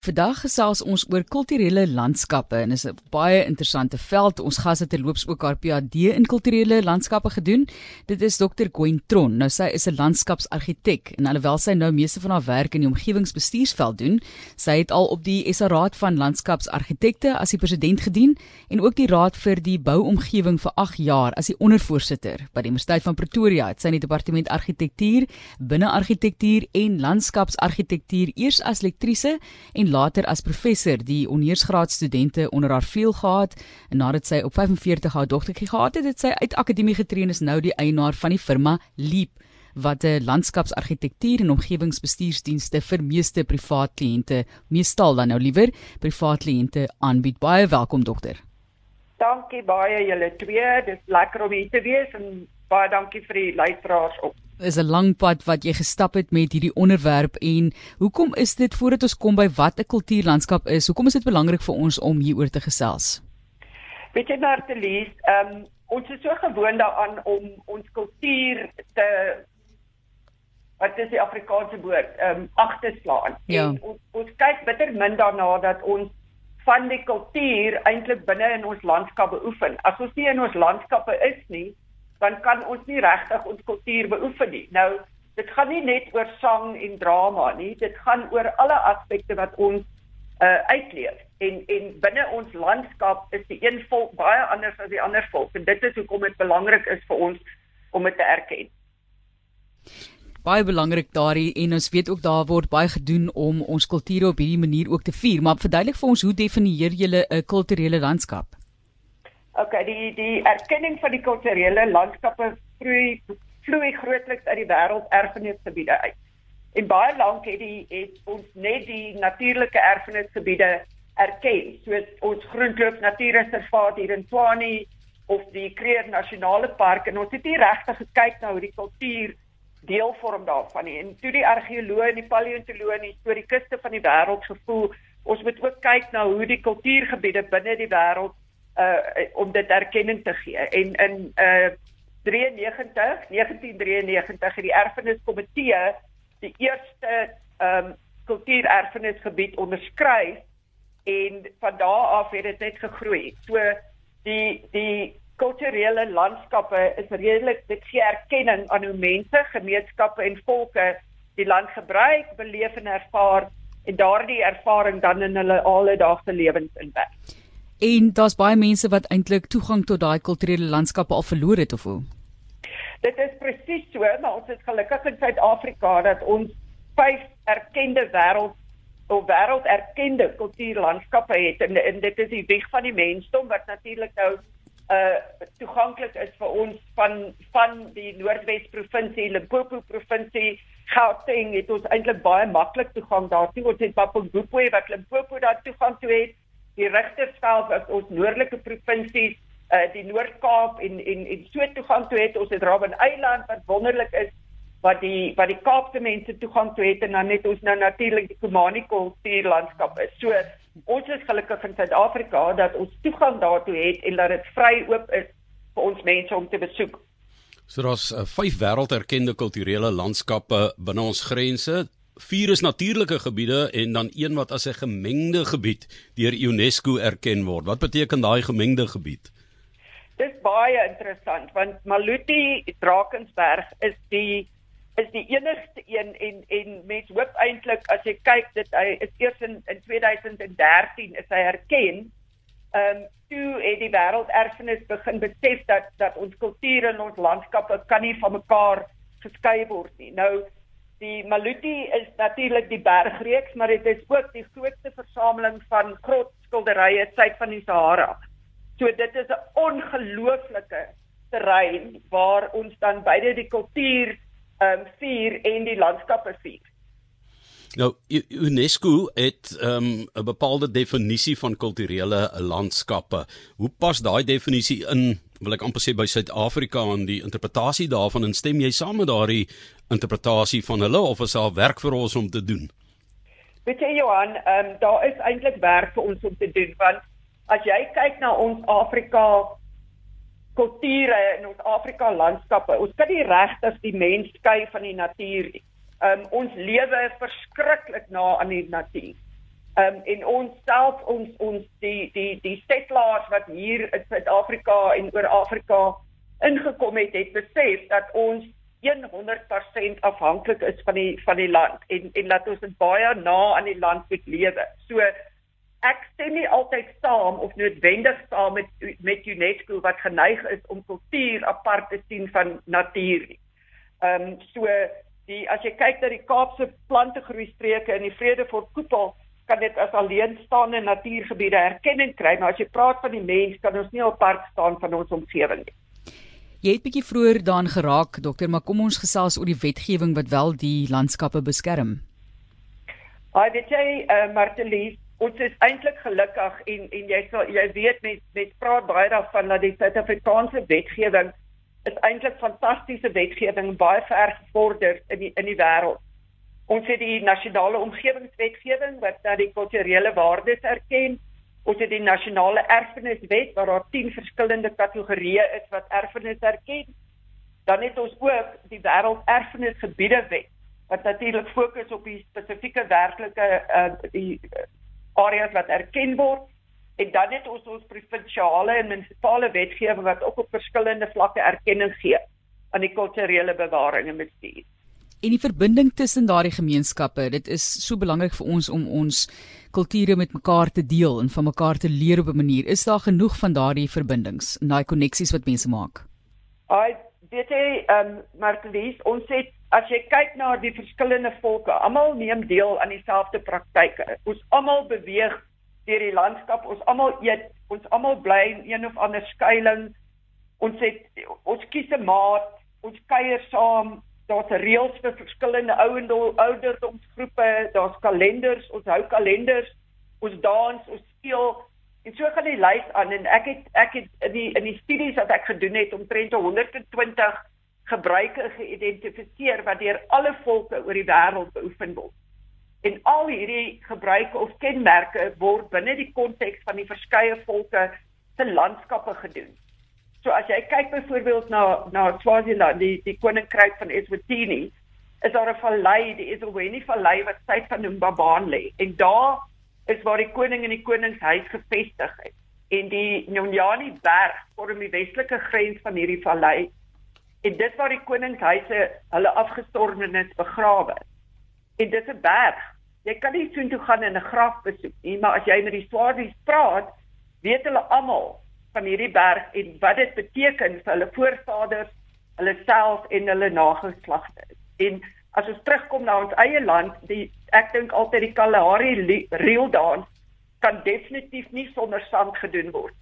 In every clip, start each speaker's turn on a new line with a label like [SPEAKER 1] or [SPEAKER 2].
[SPEAKER 1] Vandag gesels ons oor kulturele landskappe en is 'n baie interessante veld. Ons gas het terloops ook haar PhD in kulturele landskappe gedoen. Dit is Dr. Gwen Tron. Nou sy is 'n landskapsargitek en alhoewel sy nou meeste van haar werk in die omgewingsbestuursveld doen, sy het al op die SA Raad van Landskapsargitekte as die president gedien en ook die Raad vir die Bouomgewing vir 8 jaar as die ondervoorsitter by die Universiteit van Pretoria. Het sy in die departement argitektuur, binneargitektuur en landskapsargitektuur eers as lektrise en later as professor die honeursgraad studente onder haar vleuel gehad en nadat sy op 45 haar dogtertjie gehad het, het sy uit akademie getree en is nou die eienaar van die firma Leap wat 'n landskapsargitektuur en omgewingsbestuursdienste vir meeste privaat kliënte, meestal dan nou liewer privaat kliënte aanbied. Baie welkom dokter.
[SPEAKER 2] Dankie baie julle twee. Dis lekker om hier te wees en baie dankie vir die luisteraars op
[SPEAKER 1] is 'n lang pad wat jy gestap het met hierdie onderwerp en hoekom is dit voordat ons kom by wat 'n kultuurlandskap is? Hoekom is dit belangrik vir ons om hieroor te gesels?
[SPEAKER 2] Weet jy nou te lees, ehm um, ons is so gewoond daaraan om ons kultuur te wat is die Afrikaanse woord? Ehm um, agterslaan.
[SPEAKER 1] Ja.
[SPEAKER 2] En ons ons kyk bitter min daarna dat ons van die kultuur eintlik binne in ons landskap beoefen. As ons nie in ons landskappe is nie, dan kan ons nie regtig ons kultuur beoefen nie. Nou, dit gaan nie net oor sang en drama nie, dit gaan oor alle aspekte wat ons uh uitleef. En en binne ons landskap is die een volk baie anders as die ander volk en dit is hoekom dit belangrik is vir ons om dit te erken.
[SPEAKER 1] Baie belangrik daardie en ons weet ook daar word baie gedoen om ons kulture op hierdie manier ook te vier, maar verduidelik vir ons hoe definieer jy 'n kulturele landskap?
[SPEAKER 2] Okay, die die erkenning van die kulturele landskappe vloei vloei grootliks uit die wêrelderfenisgebiede uit. En baie lank het die het ons net die natuurlike erfenisgebiede erken, soos ons Groenkloof Natuurreservaat hier in Tshwane of die Kruger Nasionale Park en ons het nie regtig gekyk na hoe die kultuur deel vorm daarvan nie. En toe die argeoloë en die paleontoloë en die historikuste van die wêreld gevoel, ons moet ook kyk na hoe die kultuurgebiede binne die wêreld uh om dit erkenning te gee. En in uh 93 1993 het die erfeniskomitee die eerste ehm um, kultuurerfenisgebied onderskryf en van daardie af het dit net gegroei. So die die kulturele landskappe is redelik dit gee erkenning aan hoe mense, gemeenskappe en volke die land gebruik, beleef en ervaar en daardie ervaring dan in hulle alledaagse lewens inwerk.
[SPEAKER 1] En daar's baie mense wat eintlik toegang tot daai kulturele landskappe al verloor het of hoe.
[SPEAKER 2] Dit is presies so, maar ons is gelukkig in Suid-Afrika dat ons vyf erkende wêreld of wêreld erkende kultuurlandskappe het en, en dit is die wieg van die mensdom wat natuurlik nou uh toeganklik is vir ons van van die Noordwes provinsie, Limpopo provinsie, Gauteng het ons eintlik baie maklik toegang daartoe. Ons het Mapungubwe wat Limpopo daar toegang toe het die Rigtersveld as ons noordelike provinsies uh die Noord-Kaap en en en so toegang toe het ons het Robben Eiland wat wonderlik is wat die wat die Kaapse mense toegang toe het en dan net ons nou natuurlik die Komani kultuurlandskap is. So ons is gelukkig in Suid-Afrika dat ons toegang daartoe het en dat dit vry oop is vir ons mense om te besoek.
[SPEAKER 3] So daar's uh, vyf wêrelderkende kulturele landskappe binne ons grense vier is natuurlike gebiede en dan een wat as 'n gemengde gebied deur UNESCO erken word. Wat beteken daai gemengde gebied?
[SPEAKER 2] Dis baie interessant want Maluti Drakensberg is die is die enigste een en en mens hoop eintlik as jy kyk dit hy is eers in in 2013 is hy erken. Ehm um, toe het die wêrelderfenis begin besef dat dat ons kultuur en ons landskappe kan nie van mekaar geskei word nie. Nou Die Maluti is natuurlik die bergreeks, maar dit is ook die grootste versameling van grotskilderye suid van die Sahara. So dit is 'n ongelooflike terrein waar ons dan beide die kultuur ehm um, vier en die landskappe vier.
[SPEAKER 3] Nou UNESCO het ehm, 'n um, bepaalde definisie van kulturele landskappe. Hoe pas daai definisie in wil ek amper sê by Suid-Afrika en die interpretasie daarvan en stem jy saam met daardie interpretasie van hulle of is daar werk vir ons om te doen?
[SPEAKER 2] Weet jy Johan, ehm um, daar is eintlik werk vir ons om te doen want as jy kyk na ons Afrika kulture en ons Afrika landskappe, ons kan nie regtig die mens skei van die natuur nie. Ehm um, ons lewe verskriklik na aan die natuur. Ehm um, en ons self ons ons die die die settlers wat hier in Suid-Afrika en oor Afrika ingekom het, het besef dat ons 100% afhanklik is van die van die land en en laat ons dit baie na aan die land moet lewe. So ek stem nie altyd saam of noodwendig saam met met UNESCO wat geneig is om kultuur apart te sien van natuur nie. Ehm um, so die as jy kyk na die Kaapse plantegroei streke in die Vredefort koepel kan dit as alleenstaande natuurgebiede erkenning kry, maar as jy praat van die mens kan ons nie apart staan van ons omgewing nie.
[SPEAKER 1] Jy het bietjie vroeër daaraan geraak, dokter, maar kom ons gesels oor die wetgewing wat wel die landskappe beskerm.
[SPEAKER 2] Ai, weet jy, uh, Martelies, ons is eintlik gelukkig en en jy sal jy weet met met praat baie daarvan dat die Suid-Afrikaanse wetgewing is eintlik fantastiese wetgewing, baie ver gevorder in die in die wêreld. Ons het die nasionale omgewingswetgewing wat dat die kulturele waardes erken Ons het die nasionale erfeniswet waar daar 10 verskillende kategorieë is wat erfenis erken. Dan het ons ook die wêreld erfenisgebiede wet wat natuurlik fokus op die spesifieke werklike uh, die uh, areas wat erken word. En dan het ons ons provinsiale en munisipale wetgewing wat ook op verskillende vlakke erkenning gee aan die kulturele bewaring en bestuur.
[SPEAKER 1] En die verbinding tussen daardie gemeenskappe, dit is so belangrik vir ons om ons kulture met mekaar te deel en van mekaar te leer op 'n manier. Is daar genoeg van daardie verbindings, daai koneksies wat mense maak?
[SPEAKER 2] Ai, weet jy, ehm um, Martelies, ons het as jy kyk na die verskillende volke, almal neem deel aan dieselfde praktyke. Ons almal beweeg deur die landskap, ons almal eet, ons almal bly in een of ander skuilings. Ons het ons kies 'n maat, ons kuier saam, daar's reëls vir verskillende ouderdomsgroepe, daar's kalenders, ons hou kalenders, ons dans, ons speel en so gaan die lys aan en ek het ek het in die in die studies wat ek gedoen het omtrent 120 gebruike geïdentifiseer wat deur alle volke oor die wêreld beoefen word. En al hierdie gebruike of kenmerke word binne die konteks van die verskeie volke se landskappe gedoen. So as jy kyk byvoorbeeld na na Swaziland, die die koninkryk van Eswatini, is daar 'n vallei, die Eselweni vallei wat tyd van Mbabane lê. En daar is waar die koning en die koningshuis gevestig is. En die Nyonyani berg vorm die westelike grens van hierdie vallei. En dit waar die koningshuise hulle afgestorwenes begrawe. En dis 'n berg. Jy kan nie soontoe gaan en 'n graf besoek nie, maar as jy met die Swazis praat, weet hulle almal van hierdie berg en wat dit beteken vir hulle voorvaders, hulle self en hulle nageslagte. En as ons terugkom na ons eie land, die ek dink altyd die Kalahari reel dans kan definitief nie sonder sand gedoen word.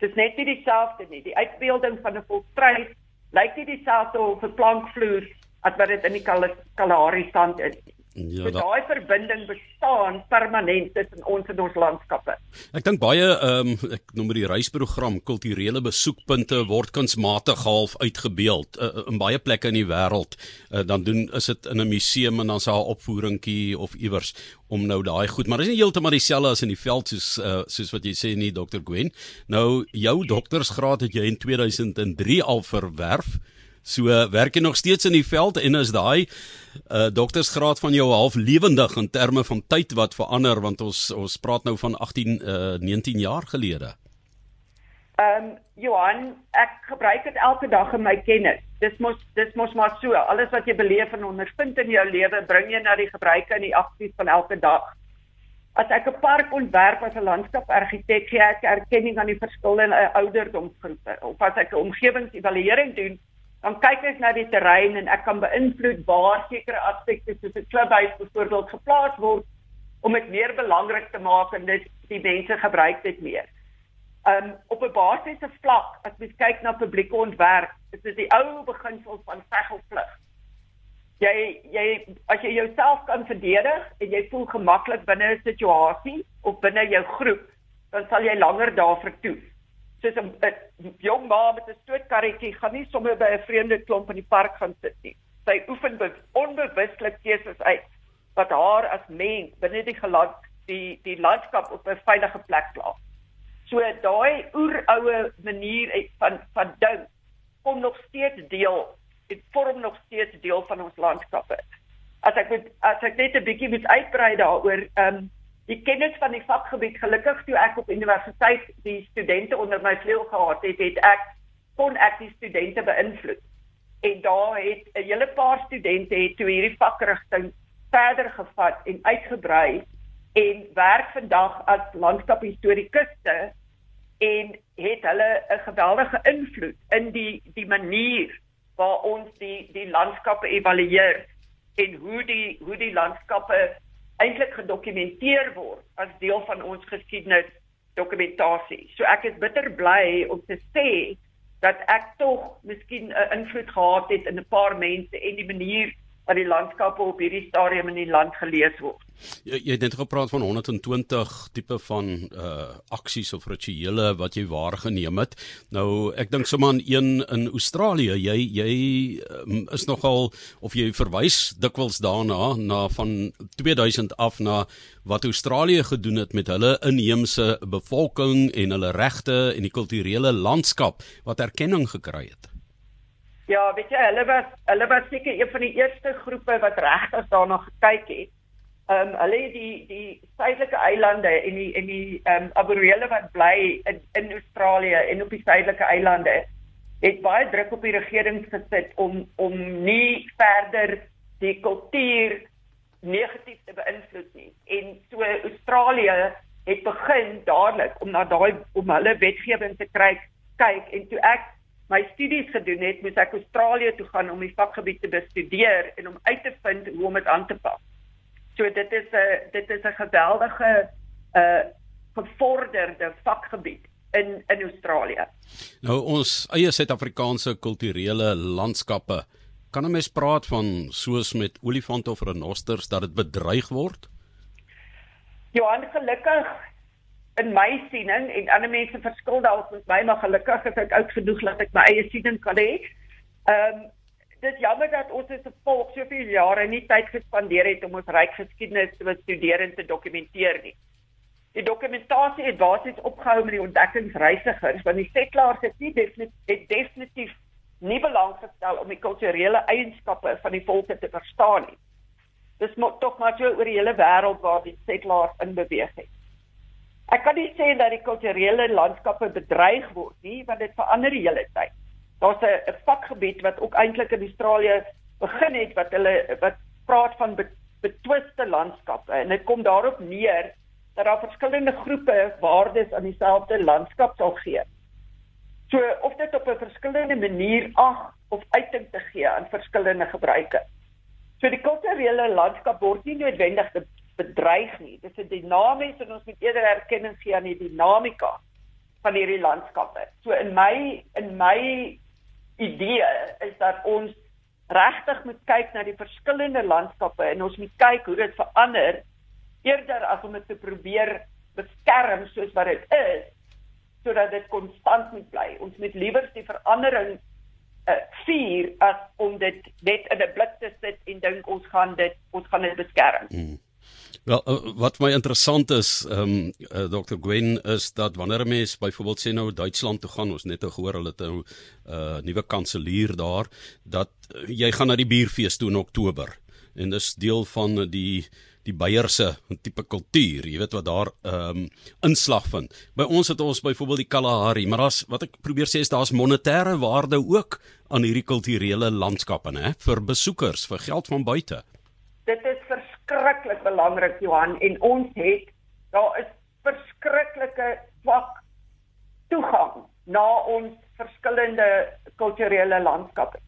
[SPEAKER 2] Dit is net nie dieselfde nie. Die uitbeelding van 'n volstrys lyk nie dieselfde op 'n plankvloer as wat dit in die Kalahari sand is. Ja, so daai verbinding bestaan permanent tussen ons en ons landskappe.
[SPEAKER 3] Ek dink baie ehm um, ek noem dit die reisprogram kulturele besoekpunte word kunsmatig half uitgebeeld uh, in baie plekke in die wêreld. Uh, dan doen is dit in 'n museum en dan daar 'n opvoeringkie of iewers om nou daai goed, maar dit is nie heeltemal dieselfde as in die veld soos uh, soos wat jy sê nie Dr. Gwen. Nou jou doktorsgraad het jy in 2003 al verwerf. So werk jy nog steeds in die veld en is daai uh, doktersgraad van jou half lewendig in terme van tyd wat verander want ons ons praat nou van 18 uh, 19 jaar gelede.
[SPEAKER 2] Ehm um, Johan, ek gebruik dit elke dag in my kennis. Dis mos dis mos maar so. Alles wat jy beleef en ondervind in jou lewe, bring jy na die gebruike in die aksies van elke dag. As ek 'n park ontwerp as 'n landskapargitek, gee ek erkenning aan die verskillende ouderdomsgroepe. Of as ek 'n omgewingsevaluering doen, dan kyk ek na die terrein en ek kan beïnvloed waar sekere aspekte soos 'n klubhuis byvoorbeeld geplaas word om dit meer belangrik te maak en dit die mense gebruik dit meer. Um op 'n basiese vlak as jy kyk na publieke ontwerp, is dit die ou beginsel van veghofvlug. Jy jy as jy jouself kan verdedig en jy voel gemaklik binne 'n situasie of binne jou groep, dan sal jy langer daar vertoef soos 'n jong ma met 'n stootkarretjie gaan nie sommer by 'n vreemde klomp in die park gaan sit nie. Sy oefen onbewuslik keuses uit wat haar as mens binne die geland die die landskap op 'n veilige plek plaas. So daai oeroue manier van van dink kom nog steeds deel dit vorm nog steeds deel van ons landskappe. As ek moet as ek net 'n bietjie moet uitbrei daaroor, ehm um, die kennis van die vakgebied gelukkig toe ek op universiteit die studente onder my vleuel gehad het, het ek kon ek die studente beïnvloed. En daar het 'n hele paar studente het toe hierdie vakrigting verder gevat en uitgebrei en werk vandag as landskaphistorikuste en het hulle 'n geweldige invloed in die die manier waar ons die die landskappe evalueer en hoe die hoe die landskappe eintlik gedokumenteer word as deel van ons geskiedenis dokumentasie. So ek is bitter bly om te sê dat ek tog miskien 'n invloed gehad het in 'n paar mense en die manier wat die landskappe op hierdie stadium in die land gelees word.
[SPEAKER 3] Jy, jy het net gepraat van 120 tipe van uh aksies of rituele wat jy waargeneem het. Nou ek dink sommer aan een in Australië. Jy jy um, is nogal of jy verwys dikwels daarna na van 2000 af na wat Australië gedoen het met hulle inheemse bevolking en hulle regte en die kulturele landskap wat erkenning gekry het.
[SPEAKER 2] Ja, weet jy, hulle was hulle was seker een van die eerste groepe wat regtig daarna gekyk het. Ehm um, hulle het die die suidelike eilande en die en die ehm um, Aboriginale wat bly in in Australië en op die suidelike eilande het baie druk op die regering gesit om om nie verder die kultuur negatief te beïnvloed nie. En so Australië het begin dadelik om na daai om hulle wetgewing te kry kyk en toe ek my studies gedoen het, moes ek Australië toe gaan om die vakgebied te bestudeer en om uit te vind hoe om dit aan te pak. So dit is 'n dit is 'n geweldige uh, gevorderde vakgebied in in Australië.
[SPEAKER 3] Nou ons eie Suid-Afrikaanse kulturele landskappe kan 'n mens praat van soos met olifante of renosters dat dit bedreig word?
[SPEAKER 2] Johan gelukkig in my siening en ander mense verskil dalk met my maar gelukkig is ek oud genoeg dat ek my eie siening kan hê. Ehm um, dit jammer dat ons as 'n volk soveel jare nie tyd gespandeer het om ons ryk geskiedenis te bestudeer en te dokumenteer nie. Die dokumentasie het basies opgehou met die ontdekkingsreisigers want die settlers het nie definitief het definitief nie belang gestel om die kulturele eienskappe van die volke te verstaan nie. Dis moet tog maar so oor die hele wêreld waar die settlers in beweeg het. Ek kan nie sê dat die kulturele landskappe bedreig word nie, want dit verander die hele tyd. Daar's 'n vakgebied wat ook eintlik in Australië begin het wat hulle wat praat van betwiste landskappe en dit kom daarop neer dat daar verskillende groepe waardes aan dieselfde landskap sal gee. So of dit op 'n verskillende manier ag of uiting te gee aan verskillende gebruike. So die kulturele landskap word nie noodwendig bedreig nie. Dit is dinamies en ons moet eerder erkenning gee aan die dinamika van hierdie landskappe. So in my in my idee is dat ons regtig moet kyk na die verskillende landskappe en ons moet kyk hoe dit verander eerder as om dit te probeer beskerm soos wat dit is sodat dit konstant moet bly. Ons moet liewer die verandering uh, vier as om dit net in 'n blik te sit en dink ons gaan dit ons gaan dit beskerm. Mm.
[SPEAKER 3] Wel uh, wat my interessant is, ehm um, uh, Dr. Gwen is dat wanneer 'n mens byvoorbeeld sê nou Duitsland toe gaan, ons net te gehoor hulle het 'n nou, uh, nuwe kanselier daar, dat uh, jy gaan na die bierfees toe in Oktober. En dis deel van die die Beierse tipe kultuur, jy weet wat daar ehm um, inslag vind. By ons het ons byvoorbeeld die Kalahari, maar daar's wat ek probeer sê is daar's monetêre waarde ook aan hierdie kulturele landskappe, hè, vir besoekers, vir geld van buite.
[SPEAKER 2] Dit is verskriklik belangrik Johan en ons het daar is verskriklike swak toegang na ons verskillende kulturele landskappe.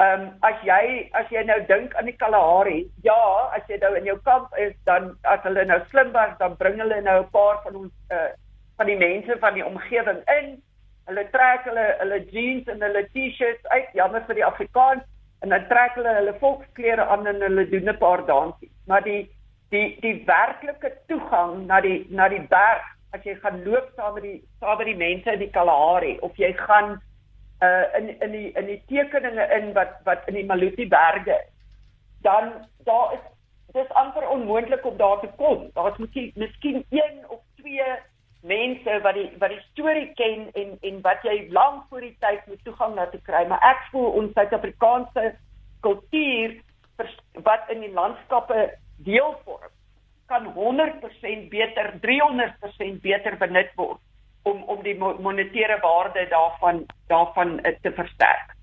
[SPEAKER 2] Ehm um, as jy as jy nou dink aan die Kalahari, ja, as jy nou in jou kamp is dan as hulle nou slim was, dan bring hulle nou 'n paar van ons uh, van die mense van die omgewing in. Hulle trek hulle hulle jeans en hulle T-shirts uit, jammer vir die Afrikaans en dan trek hulle hulle volksklere aan en hulle doen 'n paar dansies. Maar die die die werklike toegang na die na die berg as jy gaan loop saam met die saam met die mense in die Kalahari of jy gaan uh in in die in die tekeninge in wat wat in die Maluti berge dan daar is dis amper onmoontlik om daar te kom. Daar's miskien een of twee mense wat die wat die storie ken en en wat jy lank voor die tyd moet toegang na te kry, maar ek voel ons Suid-Afrikaanse kultuur wat in die landskappe deel vorm kan 100% beter 300% beter benut word om om die monetêre waarde daarvan daarvan uh, te versterk.